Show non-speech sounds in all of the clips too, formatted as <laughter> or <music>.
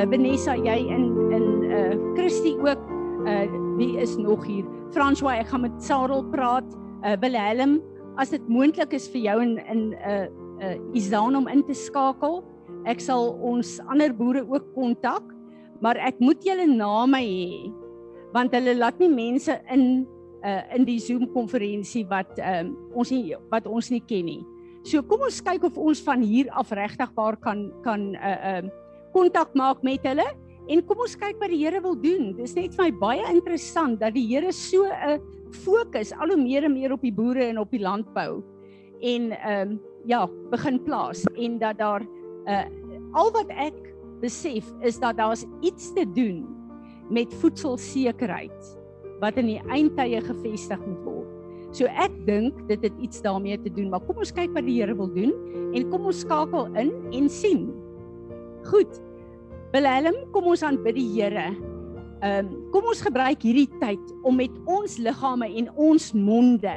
Uh Vanessa, jy in in uh Christie ook. Uh wie is nog hier? François, ek gaan met Sarel praat. Uh Wilhelm, as dit moontlik is vir jou in in uh uh Isaan om in te skakel. Ek sal ons ander boere ook kontak, maar ek moet julle name hê want hulle laat nie mense in uh in die Zoom konferensie wat um ons nie wat ons nie ken nie. So kom ons kyk of ons van hier af regtig waar kan kan uh um kontak maak met hulle en kom ons kyk wat die Here wil doen. Dis net vir my baie interessant dat die Here so 'n fokus al hoe meer en meer op die boere en op die landbou en um ja, begin plaas en dat daar uh al wat ek besef is dat daar's iets te doen met voedselsekerheid wat in die eindtye gevestig moet word. So ek dink dit het iets daarmee te doen, maar kom ons kyk wat die Here wil doen en kom ons skakel in en sien. Goed. Willem, kom ons aanbid die Here. Ehm um, kom ons gebruik hierdie tyd om met ons liggame en ons monde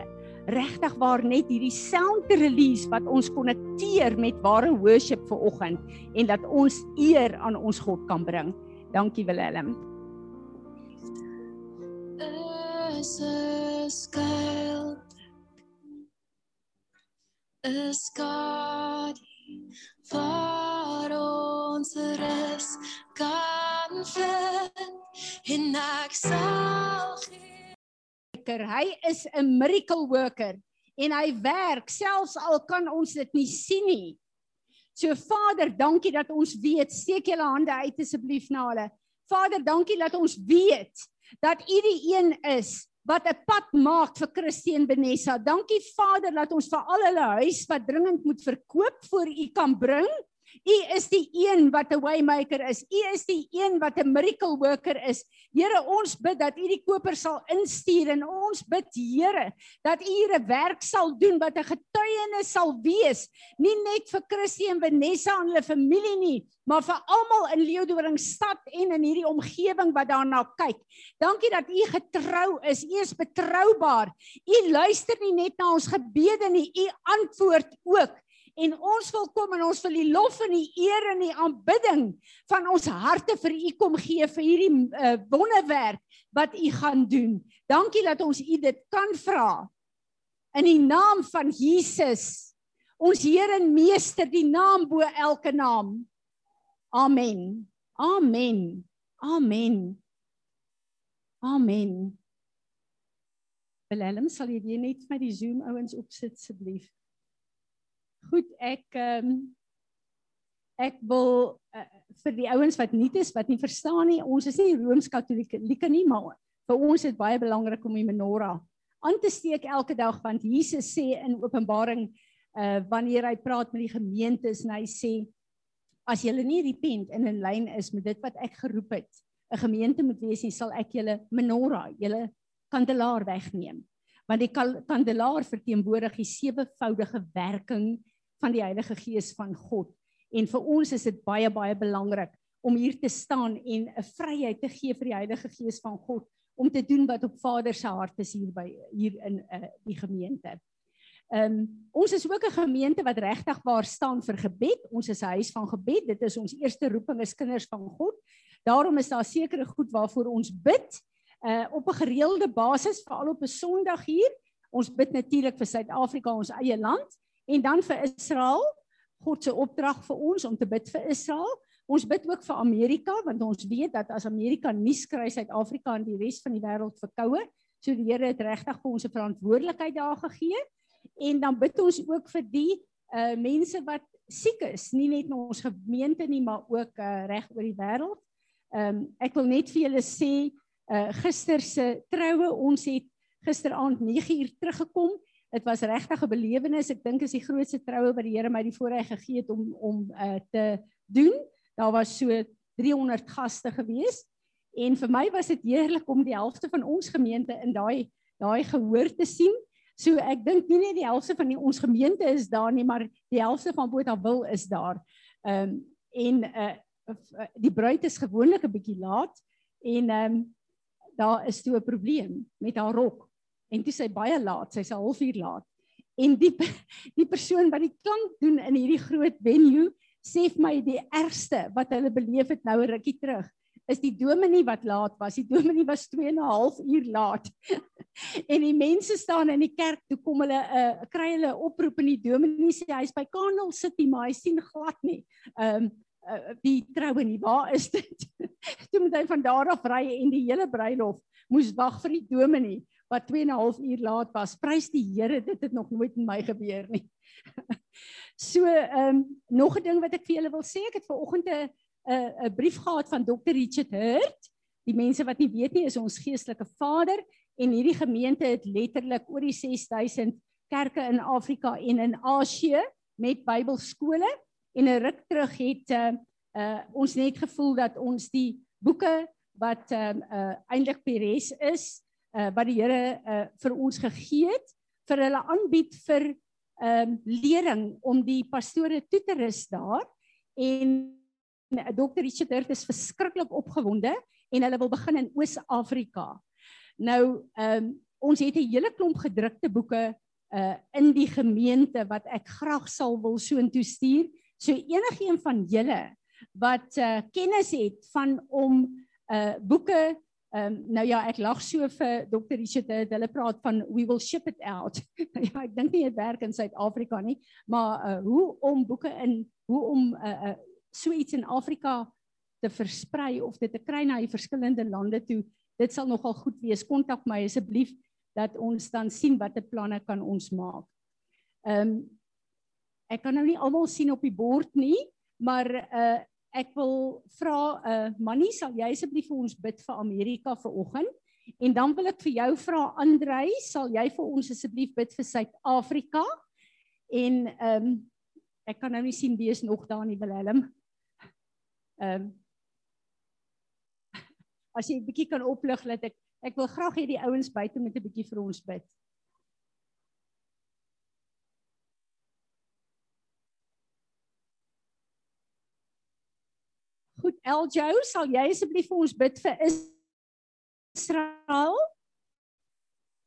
regtig waar net hierdie sound te release wat ons konnekteer met ware worship vir oggend en dat ons eer aan ons God kan bring. Dankie Willem. is 'n skuil is God vir ons rus kan vind en ek sal gee hy is 'n miracle worker en hy werk selfs al kan ons dit nie sien nie so Vader dankie dat ons weet steek julle hande uit asseblief na hulle Vader dankie dat ons weet dat U die een is wat 'n pad maak vir Christine Benessa. Dankie Vader dat ons vir al hulle huis wat dringend moet verkoop voor U kan bring. U is die een wat 'n waymaker is. U is die een wat 'n miracle worker is. Here, ons bid dat U die koper sal instuur en ons bid Here dat U hier 'n werk sal doen wat 'n getuienis sal wees, nie net vir Christie en Vanessa en hulle familie nie, maar vir almal in Leeudoring stad en in hierdie omgewing wat daarna kyk. Dankie dat U getrou is. U is betroubaar. U luister nie net na ons gebede nie, U antwoord ook en ons wil kom en ons wil die lof en die eer en die aanbidding van ons harte vir u kom gee vir hierdie uh, wonderwerk wat u gaan doen. Dankie dat ons u dit kan vra. In die naam van Jesus, ons Here en Meester, die naam bo elke naam. Amen. Amen. Amen. Amen. Willem, sal jy net vir my die Zoom ouens opsit asseblief? Goed, ek ehm um, ek wil uh, vir die ouens wat nie is wat nie verstaan nie, ons is nie rooms-katolieke nie, maar vir ons is dit baie belangrik om die menorah aan te steek elke dag want Jesus sê in Openbaring uh wanneer hy praat met die gemeentes en hy sê as julle nie repent en in lyn is met dit wat ek geroep het, 'n gemeente moet wees, sal ek julle menorah, julle kandelaar wegneem. Want die kandelaar verteenwoordig die sewevoudige werking van die Heilige Gees van God. En vir ons is dit baie baie belangrik om hier te staan en 'n vryheid te gee vir die Heilige Gees van God om te doen wat op Vader se hart is hier by hier in uh, die gemeente. Ehm um, ons is ook 'n gemeente wat regtig waar staan vir gebed. Ons is 'n huis van gebed. Dit is ons eerste roeping as kinders van God. Daarom is daar sekere goed waarvoor ons bid uh op 'n gereelde basis, veral op 'n Sondag hier. Ons bid natuurlik vir Suid-Afrika, ons eie land. En dan vir Israel, God se opdrag vir ons om te bid vir Israel. Ons bid ook vir Amerika want ons weet dat as Amerika nuus kry Suid-Afrika en die res van die wêreld verkoue, so die Here het regtig vir ons 'n verantwoordelikheid daar gegee. En dan bid ons ook vir die uh mense wat siek is, nie net in ons gemeente nie, maar ook uh reg oor die wêreld. Ehm um, ek wil net vir julle sê uh gister se troue, ons het gisteraand 9uur teruggekom dit was regtig 'n belewenis. Ek dink is die grootste troue wat die Here my die voorreg gegee het om om uh, te doen. Daar was so 300 gaste gewees en vir my was dit heerlik om die helfte van ons gemeente in daai daai gehoor te sien. So ek dink nie net die helfte van die, ons gemeente is daar nie, maar die helfte van Botawil is daar. Ehm um, en uh die bruid is gewoonlik 'n bietjie laat en ehm um, daar is toe 'n probleem met haar rok en toe sy baie laat, sy's 'n halfuur laat. En die die persoon wat die klank doen in hierdie groot venue, sê vir my die ergste wat hulle beleef het nou 'n rukkie terug is die dominee wat laat was. Die dominee was 2 en 'n half uur laat. <laughs> en die mense staan in die kerk toe kom hulle 'n uh, kry hulle 'n oproep in die dominee sê hy's by Candle City maar hy sien glad nie. Ehm um, uh, die troue nie. Waar is dit? <laughs> toe moet hy van daar af ry en die hele bruilof moes wag vir die dominee wat 2 en 'n half uur laat was. Prys die Here, dit het nog nooit met my gebeur nie. <laughs> so ehm um, nog 'n ding wat ek vir julle wil sê, ek het ver oggend 'n 'n brief gehad van Dr. Richard Hurt. Die mense wat nie weet nie, is ons geestelike vader en hierdie gemeente het letterlik oor die 6000 kerke in Afrika en in Asië met Bybelskole en 'n ruk terug het uh, uh ons net gevoel dat ons die boeke wat um uh eintlik Peres is uh wat die Here uh vir ons gegee het vir hulle aanbied vir um lering om die pastore toe te rus daar en Dr. Richard Hurt is verskriklik opgewonde en hulle wil begin in Oos-Afrika. Nou, ehm um, ons het 'n hele klomp gedrukte boeke uh in die gemeente wat ek graag sal wil soontoe stuur. So enigiemand van julle wat uh kennis het van om uh boeke Ehm um, nou ja, ek lag so vir Dr. Richard, hulle praat van we will ship it out. <laughs> ja, ek dink nie dit werk in Suid-Afrika nie, maar uh hoe om boeke in hoe om uh, uh so iets in Afrika te versprei of dit te kry na die verskillende lande toe. Dit sal nogal goed wees. Kontak my asseblief dat ons dan sien watter planne kan ons maak. Ehm um, ek kan nou nie almal sien op die bord nie, maar uh ek wil vra uh Mannie, sal jy asseblief vir ons bid vir Amerika vir oggend? En dan wil ek vir jou vra Andrei, sal jy vir ons asseblief bid vir Suid-Afrika? En ehm um, ek kan nou nie sien wie is nog daar in die Willem. Ehm um, <laughs> As jy 'n bietjie kan oplig dat ek ek wil graag hê die ouens buite moet 'n bietjie vir ons bid. Goed, Eljo, sal jy asseblief vir ons bid vir Israel?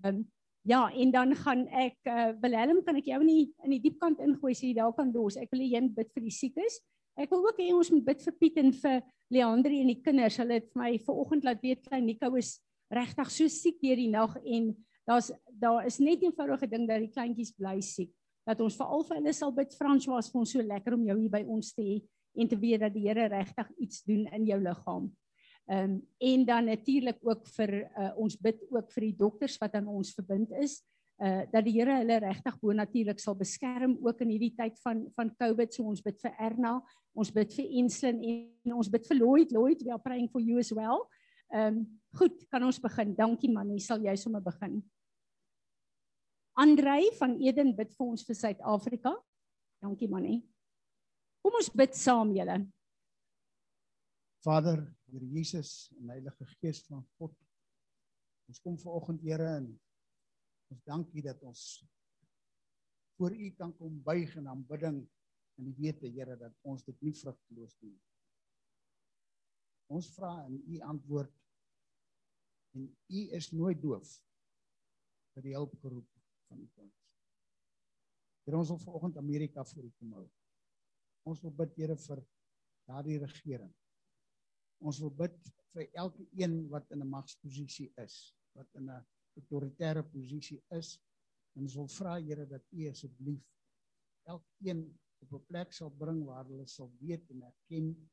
Um, ja, en dan gaan ek uh, Willem, kan ek jou in die in die diep kant ingooi sê jy daar kan los. Ek wil jy bid vir die siekes. Ek wil ook hê ons moet bid vir Piet en vir Leandri en die kinders. Hulle het my vanoggend laat weet klein Nico is regtig so siek deur die nag en daar's daar is net eenvoudige ding dat die kleintjies bly siek. Dat ons veral vir hulle sal bid Frans was vir ons so lekker om jou hier by ons te hê en te weet dat die Here regtig iets doen in jou liggaam. Ehm um, en dan natuurlik ook vir uh, ons bid ook vir die dokters wat aan ons verbind is uh dat die Here hulle regtig bo natuurlik sal beskerm ook in hierdie tyd van van COVID so ons bid vir Erna, ons bid vir Enslin en ons bid vir Lloyd, Lloyd we are praying for you as well. Ehm um, goed, kan ons begin. Dankie man, jy sal jy sommer begin. Andrei van Eden bid vir ons vir Suid-Afrika. Dankie man. Kom ons bid saam julle. Vader, Here Jesus en Heilige Gees van God. Ons kom ver oggend Here in Ons dankie dat ons voor U kan kom buig in aanbidding en die wete Here dat ons dit nie vrugteloos doen. Ons vra en U antwoord en U is nooit doof vir die hulp geroep van U kind. Here ons wil vanoggend Amerika voor U kom hou. Ons wil bid Here vir daardie regering. Ons wil bid vir elke een wat in 'n magsposisie is, wat in 'n autoritaire posisie is en ons wil vra Here dat U asseblief elkeen op 'n plek sal bring waar hulle sal weet en erken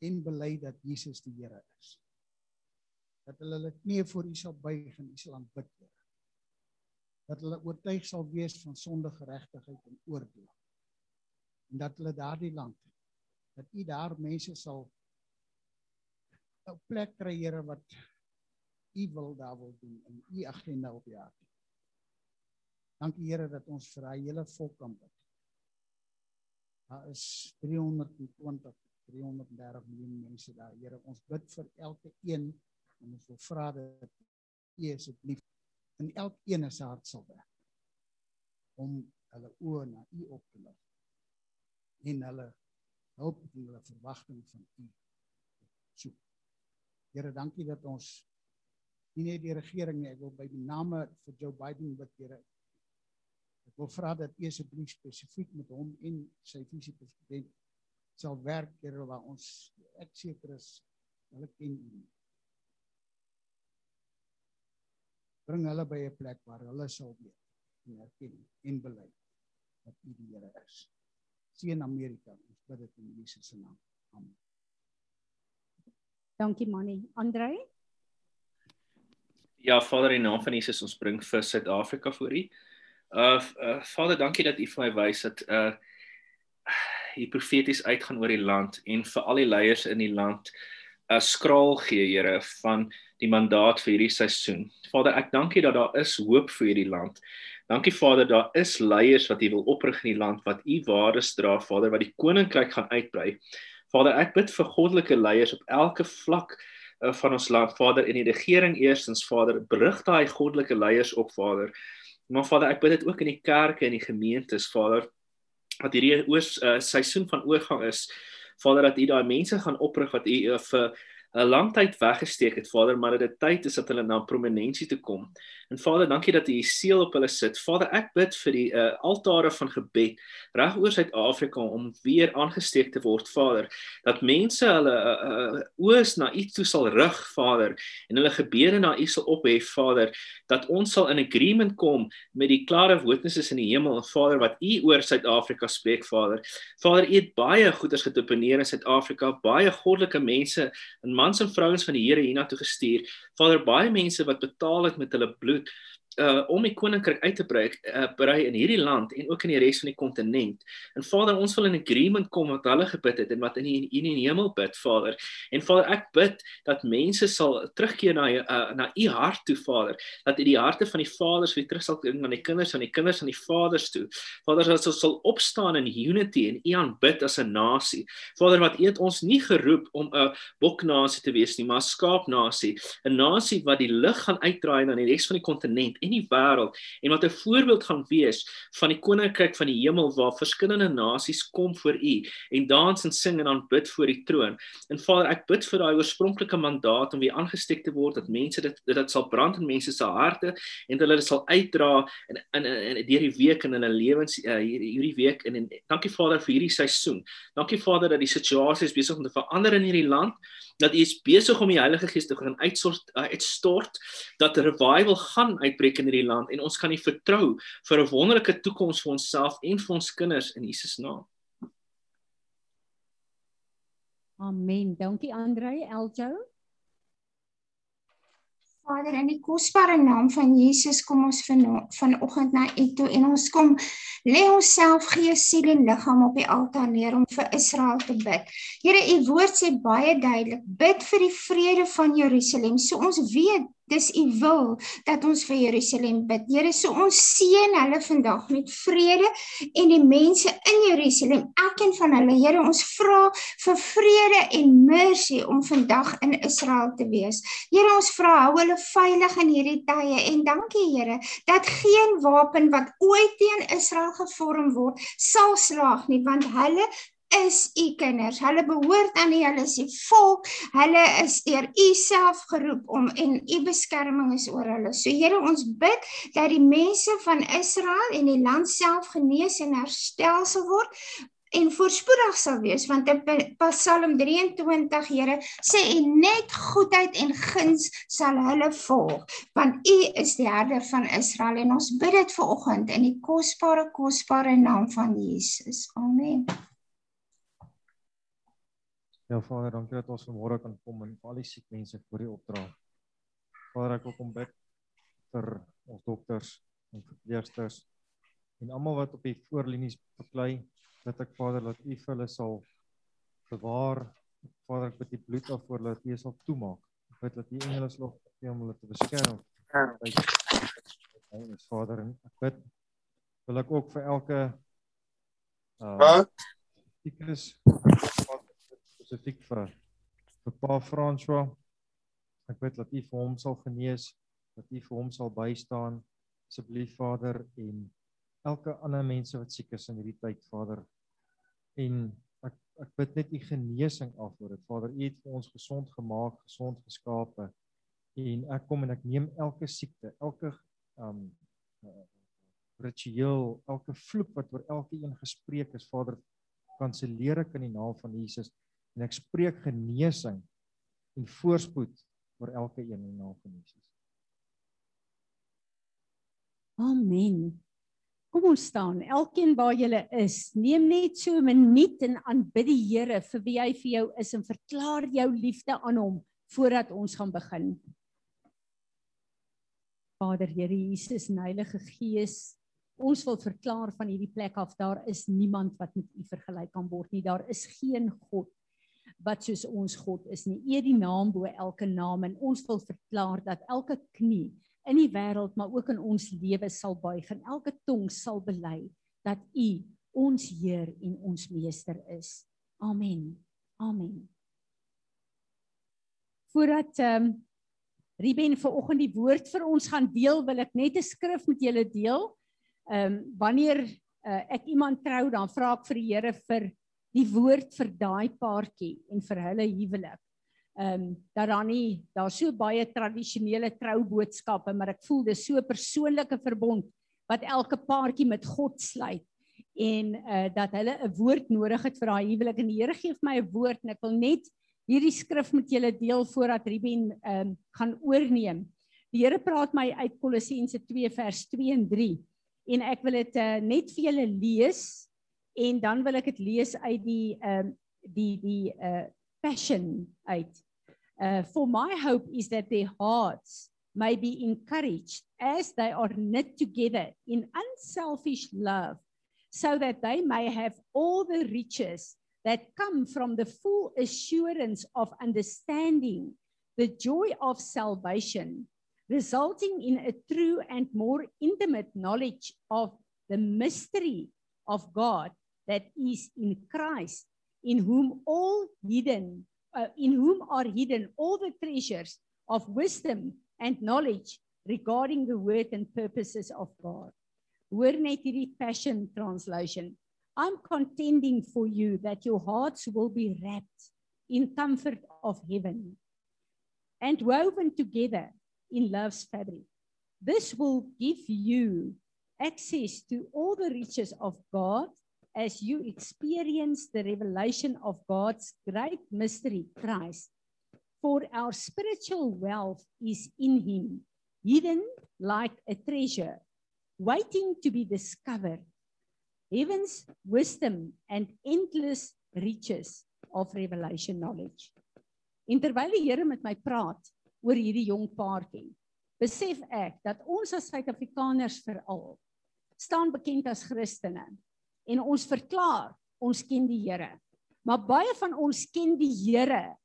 en bely dat Jesus die Here is. Dat hulle hulle knie voor U sal buig en U sal aanbid, Here. Dat hulle oortuig sal wees van sonde, geregtigheid en oordeel. En dat hulle daardie land dat U daar mense sal 'n plek kry, Here, wat u wil daar wil doen in u agenda op jaar. Dankie Here dat ons vir daai hele volk kan bid. Daar is 320 330 miljoen mense daar. Here, ons bid vir elke een en ons wil vra dat u asseblief in elkeen se hart sal werk om hulle oë na u op te lig en hulle hulp en hulle verwagting van u soek. Here, dankie dat ons nie net die regering nie, ek wil by die name vir Joe Biden bid, Here. Ek wil vra dat U asseblief spesifiek met hom en sy visie-president sal werk Here waar ons ek seker is hulle ken U. Bring hulle by 'n plek waar hulle sal weet en erken en bely dat U die Here is. Seën Amerika. Ons bid dit in Jesus se naam. Amen. Dankie Manny. Andrei? Ja, Vader in naam van Jesus ons bring vir Suid-Afrika voor U. Uh, uh Vader, dankie dat U vir my wys dat uh U profeties uitgaan oor die land en vir al die leiers in die land 'n uh, skraal gee, Here, van die mandaat vir hierdie seisoen. Vader, ek dankie dat daar is hoop vir hierdie land. Dankie Vader, daar is leiers wat U wil oprig in die land wat U waardes dra, Vader, wat die koninkryk gaan uitbrei. Vader, ek bid vir goddelike leiers op elke vlak uh, van ons land, Vader, in die regering eerstens, Vader, berig daai goddelike leiers op, Vader. Maar Vader, ek bid dit ook in die kerke en die gemeentes, Vader, dat hierdie oos uh, seisoen van oorgang is. Vader, dat U daai mense gaan oprig wat U uh, vir 'n lang tyd weggesteek het, Vader, maar dat dit tyd is dat hulle na prominensie toe kom. En Vader, dankie dat U U seël op hulle sit. Vader, ek bid vir die uh, altare van gebed reg oor Suid-Afrika om weer aangesteek te word, Vader, dat mense hulle uh, uh, oos na U toe sal rig, Vader, en hulle gebede na U sal ophef, Vader, dat ons sal in agreement kom met die klare witnesses in die hemel, Vader, wat U oor Suid-Afrika spreek, Vader. Vader, U het baie goeders gedeponeer in Suid-Afrika, baie goddelike mense en mans en vrouens van die Here hiernatoe gestuur. Vader, baie mense wat betaal het met hulle bloed uh om die koninkryk uit te brei uh, brei in hierdie land en ook in die res van die kontinent. En Vader, ons wil in agreement kom wat hulle gebid het en wat in die in die hemel bid, Vader. En Vader, ek bid dat mense sal terugkeer na uh, na u hart toe, Vader. Dat u die harte van die vaders weer terug sal bring aan die kinders en die kinders aan die vaders toe. Vader, dat ons sal opstaan in unity en u aanbid as 'n nasie. Vader, wat u het ons nie geroep om 'n boknasie te wees nie, maar skaapnasie, 'n nasie wat die lig gaan uitdraai na die res van die kontinent en die wêreld en wat 'n voorbeeld gaan wees van die koninkryk van die hemel waar verskillende nasies kom voor U en dans en sing en aanbid voor die troon. En Vader, ek bid vir daai oorspronklike mandaat om weer aangesteek te word dat mense dit dit sal brand in mense se harte en hulle dit sal uitdra in in in deur die week in hulle lewens uh, hierdie week en, en dankie Vader vir hierdie seisoen. Dankie Vader dat die situasie besig om te verander in hierdie land dat U is besig om die Heilige Gees te gaan uitstort uitstort dat 'n revival gaan uitbreek in hierdie land en ons kan nie vertrou vir 'n wonderlike toekoms vir onsself en vir ons kinders in Jesus naam. Amen. Dankie Andrei Eljo. Vader, in die kosbare naam van Jesus kom ons van vanoggend na U toe en ons kom lê onsself gees, siel en liggaam op die altaar neer om vir Israel te bid. Here, U woord sê baie duidelik, bid vir die vrede van Jerusalem. So ons weet dis u wil dat ons vir Jerusalem bid. Here, so ons seën hulle vandag met vrede en die mense in Jerusalem, elkeen van hulle. Here, ons vra vir vrede en mercy om vandag in Israel te wees. Here, ons vra hou hulle veilig in hierdie tye en dankie Here dat geen wapen wat ooit teen Israel gevorm word sal slaag nie, want hulle is u kinders. Hulle behoort aan u, hulle is die volk. Hulle is deur u self geroep om en u beskerming is oor hulle. So Here, ons bid dat die mense van Israel en die land self genees en herstel sal word en voorspoedig sal wees want in Psalm 23 Here sê en net goedheid en guns sal hulle volg want u is die herder van Israel en ons bid dit vir oggend in die kosbare kosbare naam van Jesus. Amen. Ja Vader, dankie dat ons vanmôre kan kom en al die siek mense voor U opdra. Vader, ek wil kom bid vir ons dokters en verpleegsters en almal wat op die voorlinies beklei, dat ek Vader dat U vir hulle sal bewaar. Vader, ek bid die bloed af voor hulle dat U sal toemaak. Ek bid dat U engele sal gee om hulle te beskerm. Ons Vader, ek bid wil ek ook vir elke uh siekes spesifiek vir vir Pa François. Ek bid dat U vir hom sal genees, dat U vir hom sal bystaan asseblief Vader en elke ander mense wat siek is in hierdie tyd Vader. En ek ek bid net U genesing af oor dit. Vader, U het vir ons gesond gemaak, gesond geskape. En ek kom en ek neem elke siekte, elke um ritueel, elke vloek wat oor elke een gespreek is, Vader, kanselleer ek in die naam van Jesus en ek spreek genesing en voorspoed oor elke een in die naam van Jesus. Amen. Kom ons staan, elkeen waar jy is, neem net so 'n minuut en aanbid die Here vir wie hy vir jou is en verklaar jou liefde aan hom voordat ons gaan begin. Vader Here Jesus en Heilige Gees, ons wil verklaar van hierdie plek af daar is niemand wat met U vergelyk kan word nie. Daar is geen God wat soos ons God is nie. Het die naam bo elke naam en ons wil verklaar dat elke knie in die wêreld maar ook in ons lewe sal buig en elke tong sal bely dat U ons Heer en ons meester is. Amen. Amen. Voordat ehm um, Ruben vanoggend die woord vir ons gaan deel, wil ek net 'n skrif met julle deel. Ehm um, wanneer uh, ek iemand trou, dan vra ek vir die Here vir die woord vir daai paartjie en vir hulle huwelik. Ehm um, dat daar nie daar so baie tradisionele trouboodskappe maar ek voel dis so 'n persoonlike verbond wat elke paartjie met God sluit en uh dat hulle 'n woord nodig het vir daai huwelik. En die Here gee vir my 'n woord en ek wil net hierdie skrif met julle deel voordat Ruben ehm um, gaan oorneem. Die Here praat my uit Kolossense 2 vers 2 en 3 en ek wil dit uh, net vir julle lees en dan wil ek dit lees uit die um, die die uh passion uit. Uh, for my hope is that their hearts may be encouraged as they are knit together in unselfish love, so that they may have all the riches that come from the full assurance of understanding the joy of salvation, resulting in a true and more intimate knowledge of the mystery of God that is in Christ, in whom all hidden uh, in whom are hidden all the treasures of wisdom and knowledge regarding the word and purposes of God. Hoor net hierdie passion translation. I'm contending for you that your hearts will be wrapped in comfort of heaven and woven together in love's fabric. This will give you access to all the riches of God as you experience the revelation of God's great mystery, Christ. For our spiritual wealth is in Him, hidden like a treasure, waiting to be discovered. Heaven's wisdom and endless riches of revelation knowledge. En terwyl die Here met my praat oor hierdie jong paartjie, besef ek dat ons as Suid-Afrikaners veral staan bekend as Christene en ons verklaar ons ken die Here. Maar baie van ons ken die Here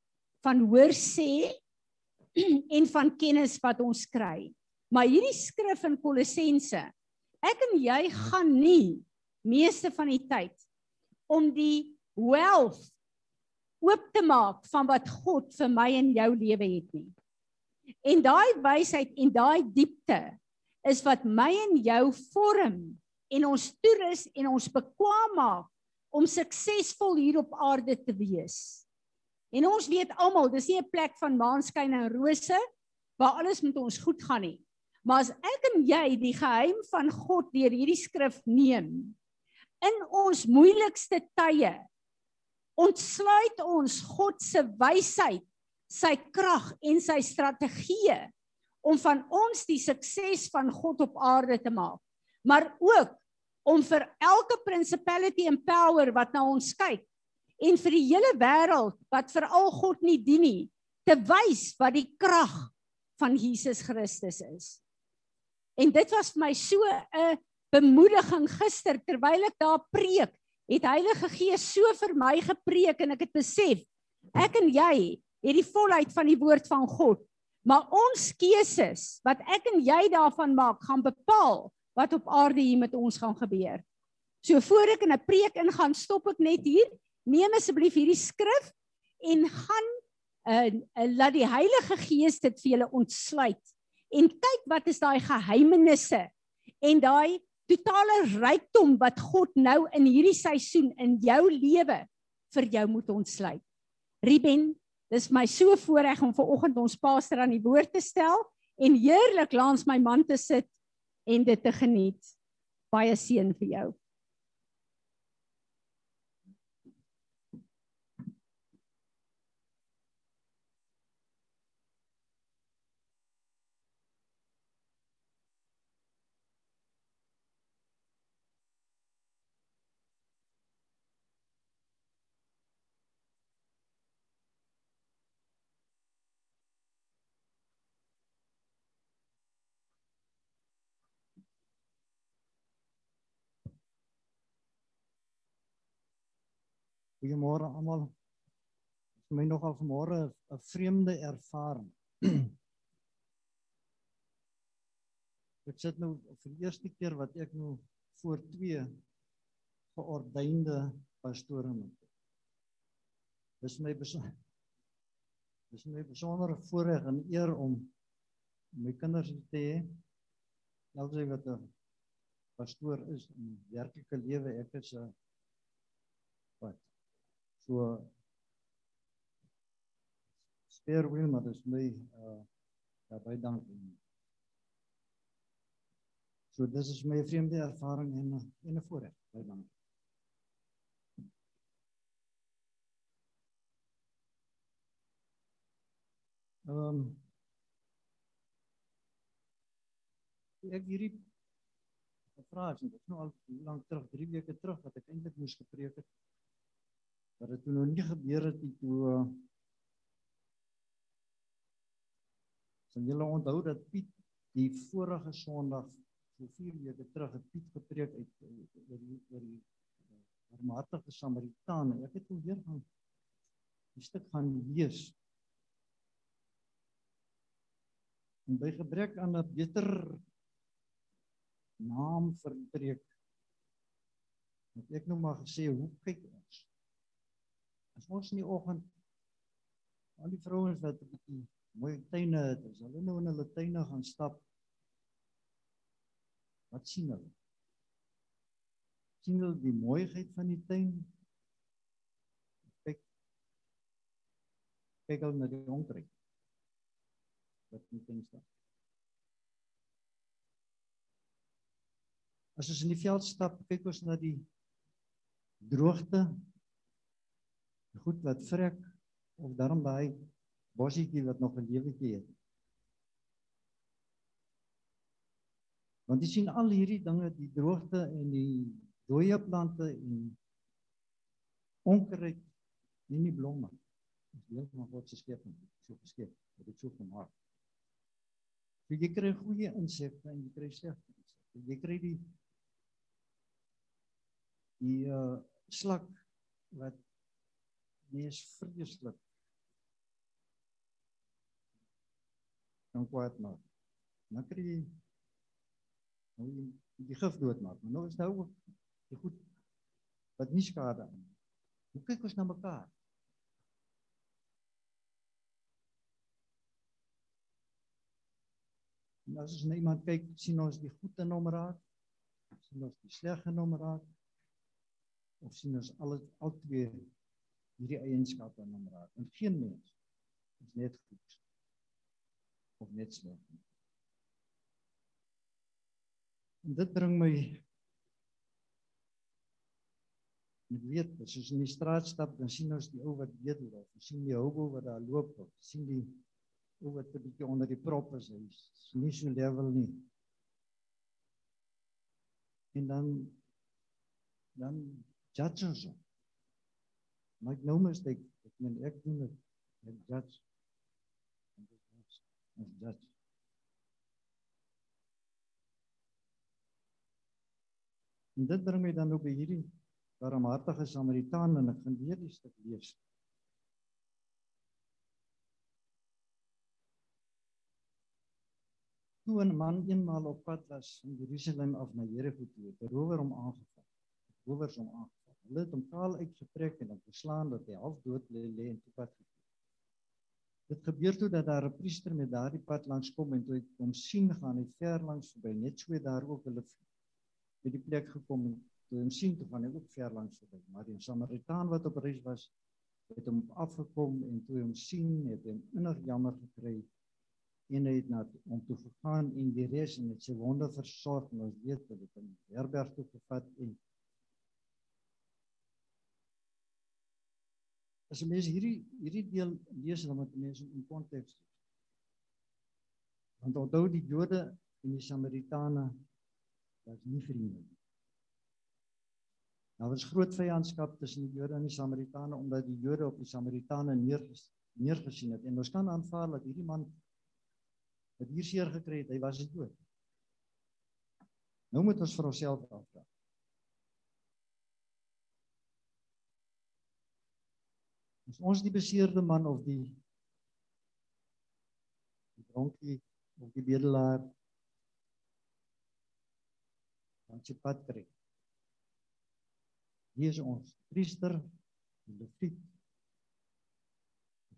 van hoor sê <clears throat> en van kennis wat ons kry. Maar hierdie skrif in Kolossense, ek en jy gaan nie meeste van die tyd om die wealth oop te maak van wat God vir my en jou lewe het nie. En daai wysheid en daai diepte is wat my en jou vorm en ons toerus en ons bekwam maak om suksesvol hier op aarde te wees. En ons weet almal, dis nie 'n plek van maanskyn en rose waar alles met ons goed gaan nie. Maar as ek en jy die geheim van God deur hierdie skrif neem in ons moeilikste tye, ontsluit ons God se wysheid, sy krag en sy strategieë om van ons die sukses van God op aarde te maak maar ook om vir elke principality and power wat na ons kyk en vir die hele wêreld wat veral God nie dien nie te wys wat die krag van Jesus Christus is. En dit was vir my so 'n bemoediging gister terwyl ek daar preek, het Heilige Gees so vir my gepreek en ek het besef ek en jy het die volheid van die woord van God, maar ons keuses wat ek en jy daarvan maak gaan bepaal wat op aarde hier met ons gaan gebeur. So voor ek in 'n preek ingaan, stop ek net hier. Neem asseblief hierdie skrif en gaan uh, uh laat die Heilige Gees dit vir julle ontsluit en kyk wat is daai geheimenisse en daai totale rykdom wat God nou in hierdie seisoen in jou lewe vir jou moet ontsluit. Ruben, dis my so voorreg om ver oggend ons pastor aan die woord te stel en heerlik langs my man te sit en dit te geniet. Baie seën vir jou. Goeiemôre almal. Vir my nogal vanmôre 'n vreemde ervaring. <clears throat> ek sit nou vir die eerste keer wat ek nou voor twee geordeinde pastore moet. Dis my besonder <laughs> Dis my besondere voorreg en eer om my kinders te hê. Alsy wat 'n pastoor is in werklike lewe, ek is 'n wat so speer wil maar dis my uh baie dankie. So dis is my vreemde ervaring en en 'n voorreg. Baie dankie. Ehm um, ek hierdie dit is nou al lank terug, 3 weke terug wat ek eintlik moes gepreek het. Dat dit nou nie gebeur het nie toe uh, Sal julle onthou dat Piet die vorige Sondag so 4 weke terug het Piet gepreek uit oor die oor die barmhartige Samaritaan. Ek het weer gaan die stuk gaan lees. En by gebrek aan 'n beter naam vir preek het ek nou maar gesê hoe kyk? As ons in die oggend al die vrouens wat 'n bietjie mooi tuine het. As hulle nou in hulle tuine gaan stap, wat sien hulle? sien hulle die mooiheid van die tuin? Kyk kyk hulle na die onkruid. Wat in die tuin staan. As ons in die veld stap, kyk ons na die droogte. Goed wat vrek of daarom daai bosietjie wat nog 'n lewetjie het. Want jy sien al hierdie dinge, die droogte en die dooie plante en onkruid en nie blomme. Dis deel van God se skepping, so geskep, dit so gemaak. So jy kry goeie insekte en jy kry slegte insekte. Jy kry die die uh slak wat mees vreeslik dan kwaad maak. Dan kry jy nou jy die gif doodmaak. Maar nou is nou die goed wat nie skade aan. Hoe kyk ons na mekaar? En as ons na iemand kyk, sien ons die goed in hom raak, sien ons die sleg in hom raak, of sien ons al al twee hierdie eienskappe in hom raak. En geen mens is net goed of net sleg. En dit bring my ek weet as ons in die straat stap dan sien ons die ou wat bedel of sien die hobo wat daar loop of sien die ou wat 'n bietjie onder die prop is. Hy is nie so level nie. En dan dan judge ons maar ek nou moet ek ek meen ek doen dit ek judge as judge. En dit bring my dan op hierdie barmhartige Samaritaan en ek gaan weer die stuk lees. Toe 'n man eenmaal op pad was van Jerusalem af na Jerigo toe, het 'n rower hom aangeval. Rowers hom aangeval. Hulle het hom kaal uitgetrek en hom geslaan dat hy half dood lê lê en toe pad Dit gebeur toe dat daar 'n priester met daardie pad langs kom en toe hom sien gaan hy ver langs verby net so daar ook hulle by die plek gekom en toe hom sien toe gaan hy ook ver langs verby. Maar die Samaritaan wat op reis was het hom afgekom en toe hom sien het hom innig jammer gekry. En hy het na hom toe gegaan en die res en dit se wonde versorg en ons weet dat dit 'n herberg toe gevat en As 'n mens hierdie hierdie deel lees dan moet mense in konteks. Want onthou die Jode en die Samaritane was nie vriende nie. Daar was groot vyandskap tussen die Jode en die Samaritane omdat die Jode op die Samaritane neerges, neergesien het en ons kan aanvaar dat hierdie man wat hier seer gekry het, hy was 'n Jood. Nou moet ons vir onsself afvra. Is ons die beseerde man of die die dronkie of die bedelaar? Dan jy pad kry. Wie is ons? Priester, die Leviet,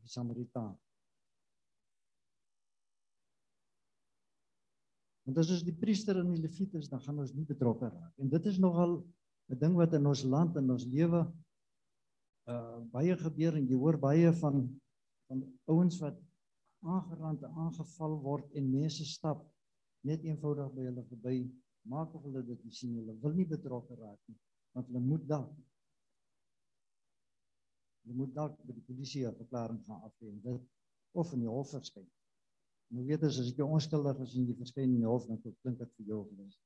die Samaritaan. Want as ons die priester en die Leviet is, dan gaan ons nie betrokke raak. En dit is nogal 'n ding wat in ons land en ons lewe uh baie gebeur en jy hoor baie van van ouens wat aangerand en aangeval word en mense stap net eenvoudig by hulle verby maak of hulle dit nie sien hulle wil nie betrokke raak nie want hulle moet dalk hulle moet dalk by die polisie 'n verklaring gaan afgee en dit of in die hof verskyn Nou weet as as jy onskuldig is en jy verskyn in die hof dan klink dit vir jou of dis.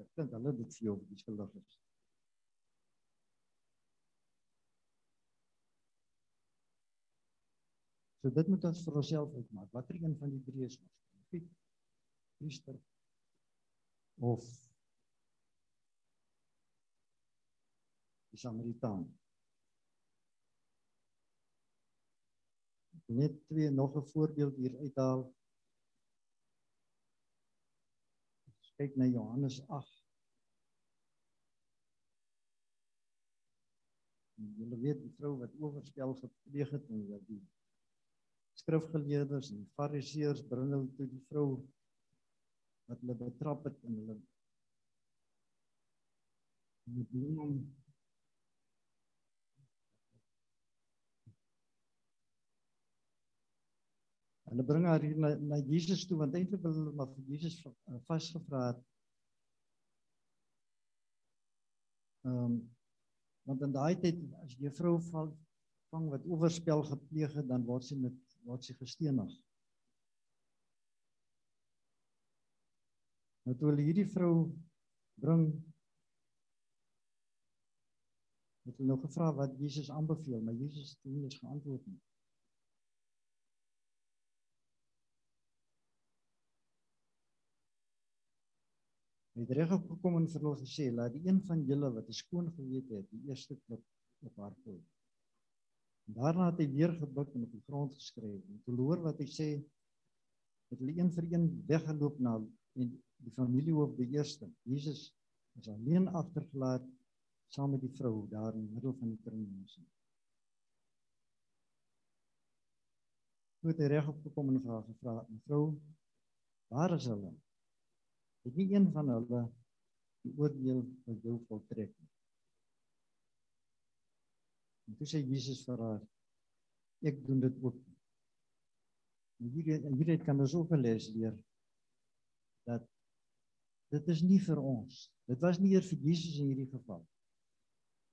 Dit klink hulle dit vir jou of jy skuldig is. So dit moet ons vir onsself uitmaak. Watter een van die drie is ons? Profeet, priester of die Samaritaan? Net twee nog 'n voorbeeld hier uithaal. kyk na Johannes 8. Julle weet die vrou wat oorspel gepleeg het en wat die skrifgeleerders en fariseërs bring hulle toe die vrou wat hulle betrap het en hulle met hom Hulle bring haar hier na, na Jesus toe want eintlik wil hulle maar vir Jesus eh, vasgevra het. Ehm um, want in daai tyd as vrou val vang wat oorspel gepleeg het dan word sy met word sy gestenig. Nou toe hulle hierdie vrou bring het hulle nog gevra wat Jesus aanbeveel, maar Jesus het nie eens geantwoord nie. het reg opgekom en vir hulle gesê laat die een van julle wat 'n skoon gewete het die eerste klip op haar gooi. En daarna het hy weer gebuk en op die grond geskryf en toe hoor wat hy sê het hulle een vir een weggeloop na en die familiehoof die eerste. Jesus is alleen agtergelaat saam met die vrou daar in die middel van die kringmense. Toe het hy reg opgekom en vra gevra mevrou waar is hulle? het nie een van hulle die oordeel vir jou voltrek nie. En toe sê Jesus vir haar ek doen dit ook. En hier hier het kan ons ook 'n les leer dat dit is nie vir ons. Dit was nie eers vir Jesus in hierdie geval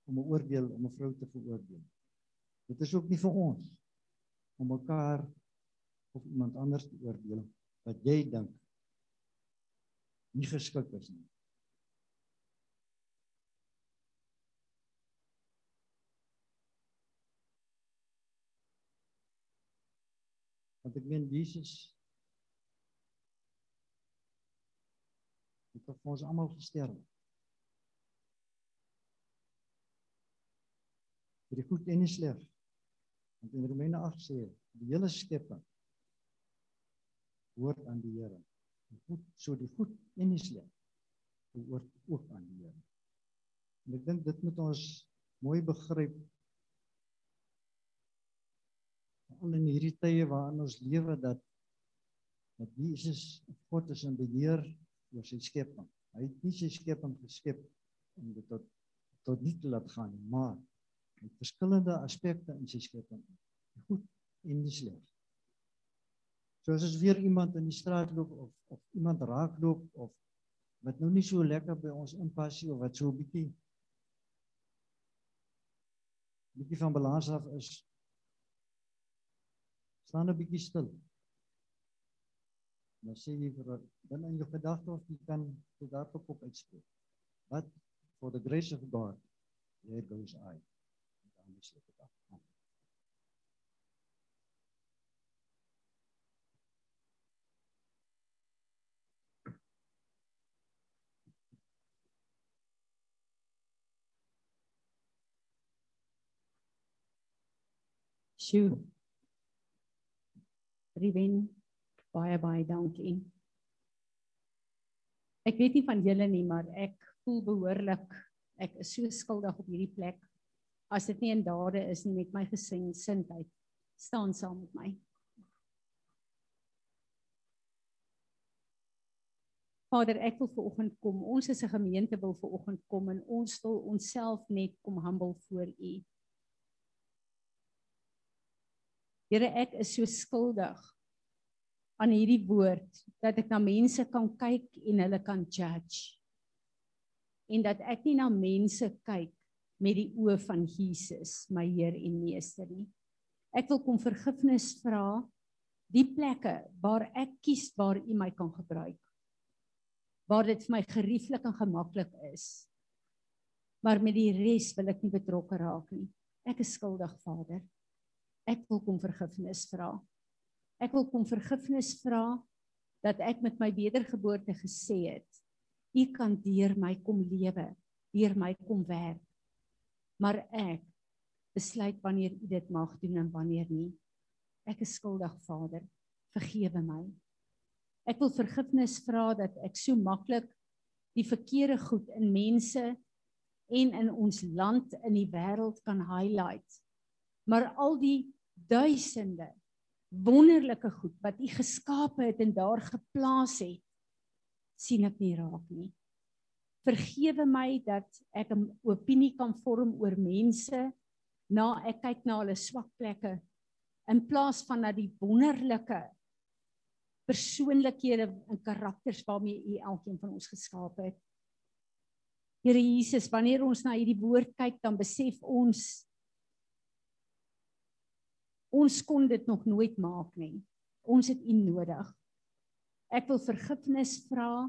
om 'n oordeel om 'n vrou te veroordeel. Dit is ook nie vir ons om mekaar of iemand anders te oordeel wat jy dink nie geskik is nie. Want ek meen Jesus het vir ons almal gesterf. vir die goed en die sleg. Want in Romeine 8 sê die hele skepping hoort aan die Here die goed so die goed en die sleg behoort ook aan die Here. En ek dink dit moet ons mooi begryp al in hierdie tye waarin ons lewe dat dat Jesus God is in beheer oor sy skepping. Hy het nie sy skepping geskep om dit tot tot nie te laat gaan nie, maar het verskillende aspekte in sy skepping. Goed en die sleg. So as weer iemand in die straat loop of of iemand raakloop of wat nou nie so lekker by ons inpassie of wat so 'n bietjie bietjie van balans af is staan 'n bietjie stil. Nou sê jy dan in jou gedagte of jy kan dit daarop op uitspreek. But for the grace of God there goes I. Dan is dit dit. Sjoe. Riven, baie baie dankie. Ek weet nie van julle nie, maar ek voel behoorlik ek is so skuldig op hierdie plek. As dit nie in dade is nie met my gesin sintheid staan saam met my. Vader, ek wil vanoggend kom. Ons as 'n gemeente wil vanoggend kom en ons wil onsself net kom humble voor U. Here, ek is so skuldig aan hierdie woord dat ek na mense kan kyk en hulle kan judge. En dat ek nie na mense kyk met die oë van Jesus, my Heer en Meester nie. Ek wil kom vergifnis vra die plekke waar ek kies waar U my kan gebruik waar dit vir my gerieflik en gemaklik is. Maar met die res wil ek nie betrokke raak nie. Ek is skuldig, Vader. Ek wil kom vergifnis vra. Ek wil kom vergifnis vra dat ek met my wedergeboorte gesê het, U kan deur my kom lewe, deur my kom werk. Maar ek besluit wanneer U dit mag doen en wanneer nie. Ek is skuldig, Vader. Vergewe my. Ek wil vergifnis vra dat ek so maklik die verkeerde goed in mense en in ons land in die wêreld kan highlight. Maar al die duisende wonderlike goed wat U geskape het en daar geplaas het, sien ek nie raak nie. Vergewe my dat ek 'n opinie kan vorm oor mense na ek kyk na hulle swak plekke in plaas van na die wonderlike persoonlikhede en karakters waarmee U elkeen van ons geskaap het. Here Jesus, wanneer ons na hierdie woord kyk, dan besef ons ons kon dit nog nooit maak nie. Ons het U nodig. Ek wil vergifnis vra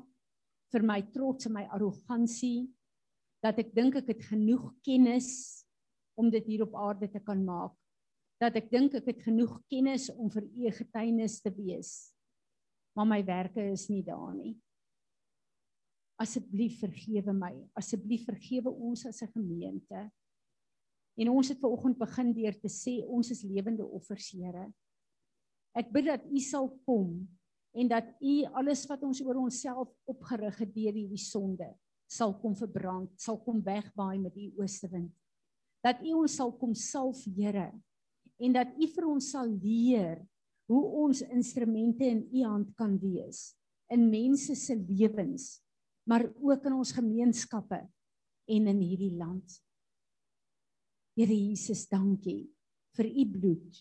vir my trots en my arrogansie dat ek dink ek het genoeg kennis om dit hier op aarde te kan maak. Dat ek dink ek het genoeg kennis om vir U getuienis te wees maar my werke is nie daar nie. Asseblief vergewe my. Asseblief vergewe ons as 'n gemeente. En ons het vanoggend begin deur te sê ons is lewende offers, Here. Ek bid dat U sal kom en dat U alles wat ons oor onsself opgerig het deur hierdie sonde sal kom verbrand, sal kom wegwaai met U oostewind. Dat U ons sal kom salf, Here, en dat U vir ons sal leer hoe ons instrumente in u hand kan wees in mense se lewens maar ook in ons gemeenskappe en in hierdie land. Here Jesus, dankie vir u bloed.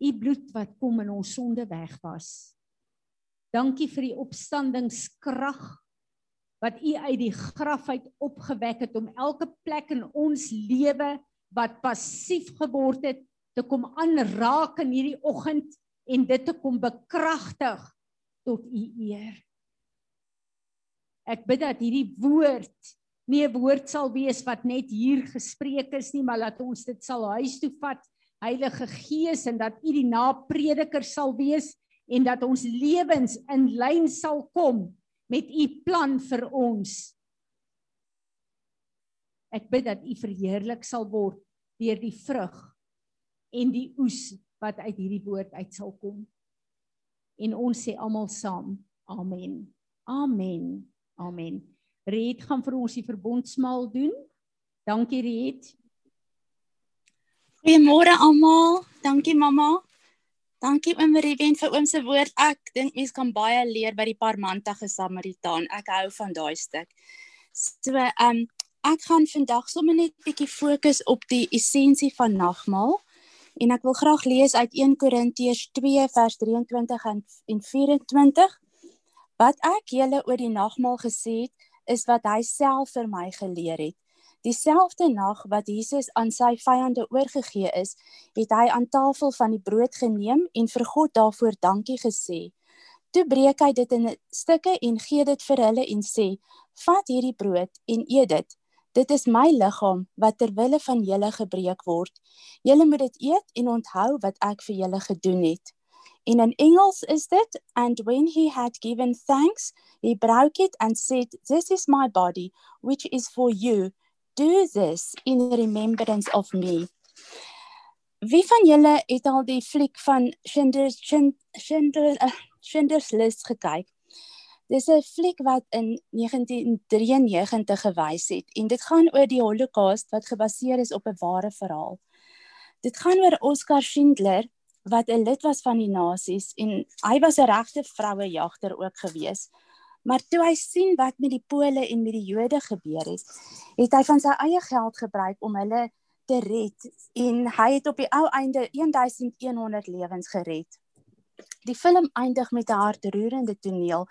U bloed wat kom in ons sonde wegwas. Dankie vir die opstandingskrag wat u uit die graf uit opgewek het om elke plek in ons lewe wat passief geword het te kom aanraak in hierdie oggend en dit te kom bekragtig tot u eer. Ek bid dat hierdie woord nie 'n woord sal wees wat net hier gespreek is nie, maar dat ons dit sal huis toe vat, Heilige Gees en dat u die naprediker sal wees en dat ons lewens in lyn sal kom met u plan vir ons. Ek bid dat u verheerlik sal word deur die vrug en die oes wat uit hierdie woord uit sal kom. En ons sê almal saam, amen. Amen. Amen. Reed gaan vir ons die verbondsmaal doen. Dankie Reed. Goeiemôre almal. Dankie mamma. Dankie oom Ruben vir oom se woord. Ek dink mens kan baie leer by die parmantige Samaritaan. Ek hou van daai stuk. So, ehm um, ek gaan vandag sommer net bietjie fokus op die essensie van nagmaal en ek wil graag lees uit 1 Korintiërs 2 vers 23 en 24. Wat ek julle oor die nagmaal gesê het, is wat hy self vir my geleer het. Dieselfde nag wat Jesus aan sy vyande oorgegee is, het hy aan tafel van die brood geneem en vir God daarvoor dankie gesê. Toe breek hy dit in stukke en gee dit vir hulle en sê: "Vat hierdie brood en eet dit. Dit is my liggaam wat ter wille van julle gebreek word. Julle moet dit eet en onthou wat ek vir julle gedoen het. In Engels is dit and when he had given thanks, he broke it and said, "This is my body, which is for you. Do this in remembrance of me." Wie van julle het al die fliek van Schindler's Schindler uh, Schindler's List gekyk? Dis 'n fliek wat in 1993 gewys het en dit gaan oor die Holocaust wat gebaseer is op 'n ware verhaal. Dit gaan oor Oskar Schindler wat 'n lid was van die nasies en hy was 'n regte vrouejagter ook gewees. Maar toe hy sien wat met die Pole en met die Jode gebeur het, het hy van sy eie geld gebruik om hulle te red en hy het op die ou einde 1100 lewens gered. Die film eindig met 'n hartroerende toneel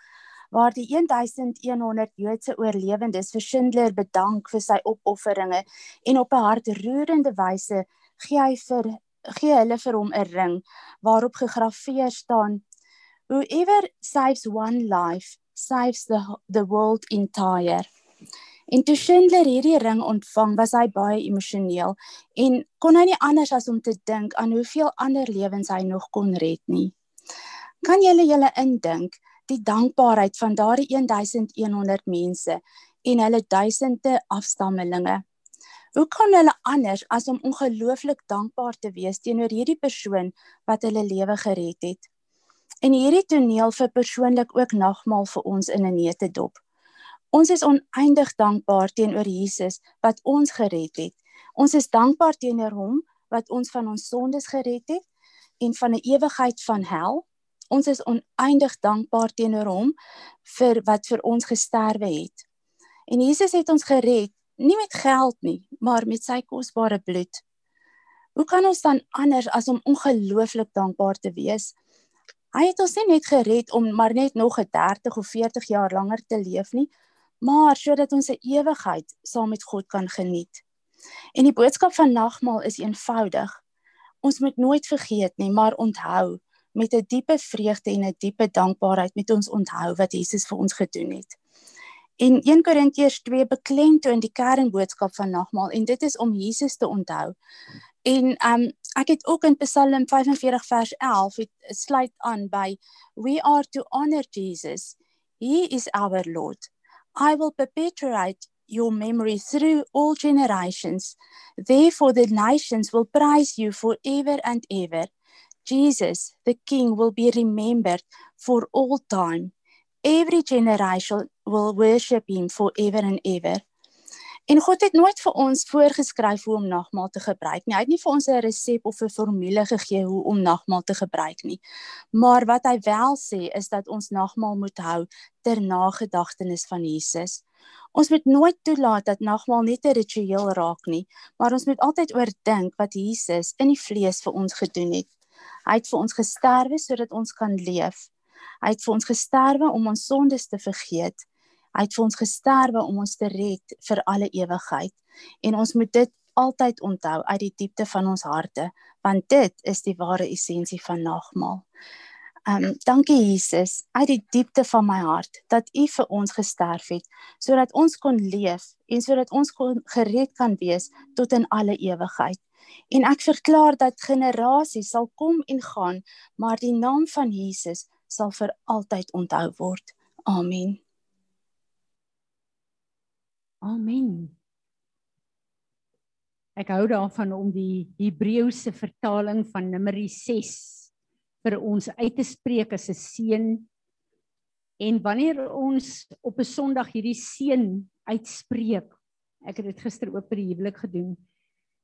waar die 1100 Joodse oorlewendes vir Schindler bedank vir sy opofferinge en op 'n hartroerende wyse gee hy vir gee hulle vir hom 'n ring waarop gegraveer staan Whoever saves one life saves the the world entire. En toe Schindler hierdie ring ontvang, was hy baie emosioneel en kon hy nie anders as om te dink aan hoeveel ander lewens hy nog kon red nie. Kan julle julle indink die dankbaarheid van daardie 1100 mense en hulle duisende afstammelinge? Hoe kan hulle anders as om ongelooflik dankbaar te wees teenoor hierdie persoon wat hulle lewe gered het? En hierdie toneel vir persoonlik ook nagmaal vir ons in 'n neutedop. Ons is oneindig dankbaar teenoor Jesus wat ons gered het. Ons is dankbaar teenoor hom wat ons van ons sondes gered het en van 'n ewigheid van hel. Ons is oneindig dankbaar teenoor hom vir wat vir ons gesterwe het. En Jesus het ons gered nie met geld nie, maar met sy kosbare bloed. Hoe kan ons dan anders as om ongelooflik dankbaar te wees? Hy het ons nie net gered om maar net nog 'n 30 of 40 jaar langer te leef nie, maar sodat ons 'n ewigheid saam met God kan geniet. En die boodskap van nagmaal is eenvoudig. Ons moet nooit vergeet nie, maar onthou met 'n diepe vreugde en 'n diepe dankbaarheid met ons onthou wat Jesus vir ons gedoen het. In 1 Korintiërs 2 beklemtoon die kernboodskap van nagmaal en dit is om Jesus te onthou. En um ek het ook in Psalm 45 vers 11 het sluit aan by we are to honor Jesus. He is our Lord. I will perpetuate your memory through all generations. Therefore, the nations will praise you forever and ever. Jesus, the King, will be remembered for all time. Every generation will worship him forever and ever. En God het nooit vir ons voorgeskryf hoe om nagmaal te gebruik nie. Hy het nie vir ons 'n resep of 'n formule gegee hoe om nagmaal te gebruik nie. Maar wat hy wel sê is dat ons nagmaal moet hou ter nagedagtenis van Jesus. Ons moet nooit toelaat dat nagmaal net 'n ritueel raak nie, maar ons moet altyd oordink wat Jesus in die vlees vir ons gedoen het. Hy het vir ons gesterwe sodat ons kan leef. Hy het vir ons gesterwe om ons sondes te vergeet Hy het vir ons gesterwe om ons te red vir alle ewigheid. En ons moet dit altyd onthou uit die diepte van ons harte, want dit is die ware essensie van nagmaal. Um dankie Jesus uit die diepte van my hart dat U vir ons gesterf het sodat ons kon leef en sodat ons kon gered kan wees tot in alle ewigheid. En ek verklaar dat generasies sal kom en gaan, maar die naam van Jesus sal vir altyd onthou word. Amen. Amen. Ek hou daarvan om die Hebreëse vertaling van Numeri 6 vir ons uit te spreek as 'n seën. En wanneer ons op 'n Sondag hierdie seën uitspreek, ek het dit gister ook by die huwelik gedoen,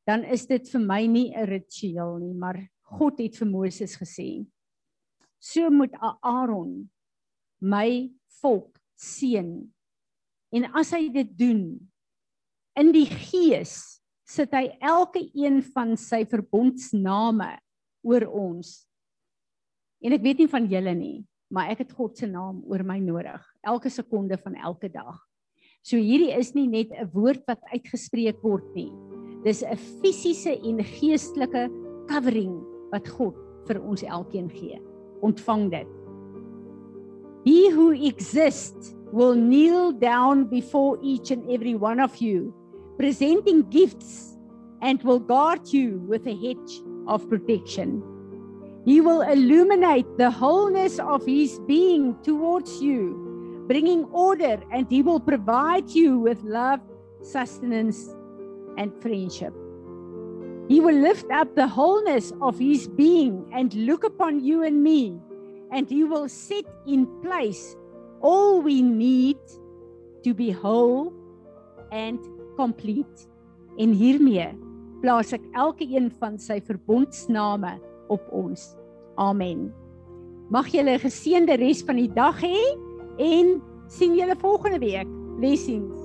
dan is dit vir my nie 'n ritueel nie, maar God het vir Moses gesê: "So moet Aaron my volk seën En as hy dit doen in die gees, sit hy elke een van sy verbondsname oor ons. En ek weet nie van julle nie, maar ek het God se naam oor my nodig elke sekonde van elke dag. So hierdie is nie net 'n woord wat uitgespreek word nie. Dis 'n fisiese en geestelike covering wat God vir ons elkeen gee. Ontvang dit. He who exists will kneel down before each and every one of you, presenting gifts, and will guard you with a hedge of protection. He will illuminate the wholeness of his being towards you, bringing order, and he will provide you with love, sustenance, and friendship. He will lift up the wholeness of his being and look upon you and me, and he will set in place all we need to be whole and complete. En hiermee plaas ek elke een van sy verbondsname op ons. Amen. Mag julle 'n geseënde res van die dag hê en sien julle volgende week. Blessings.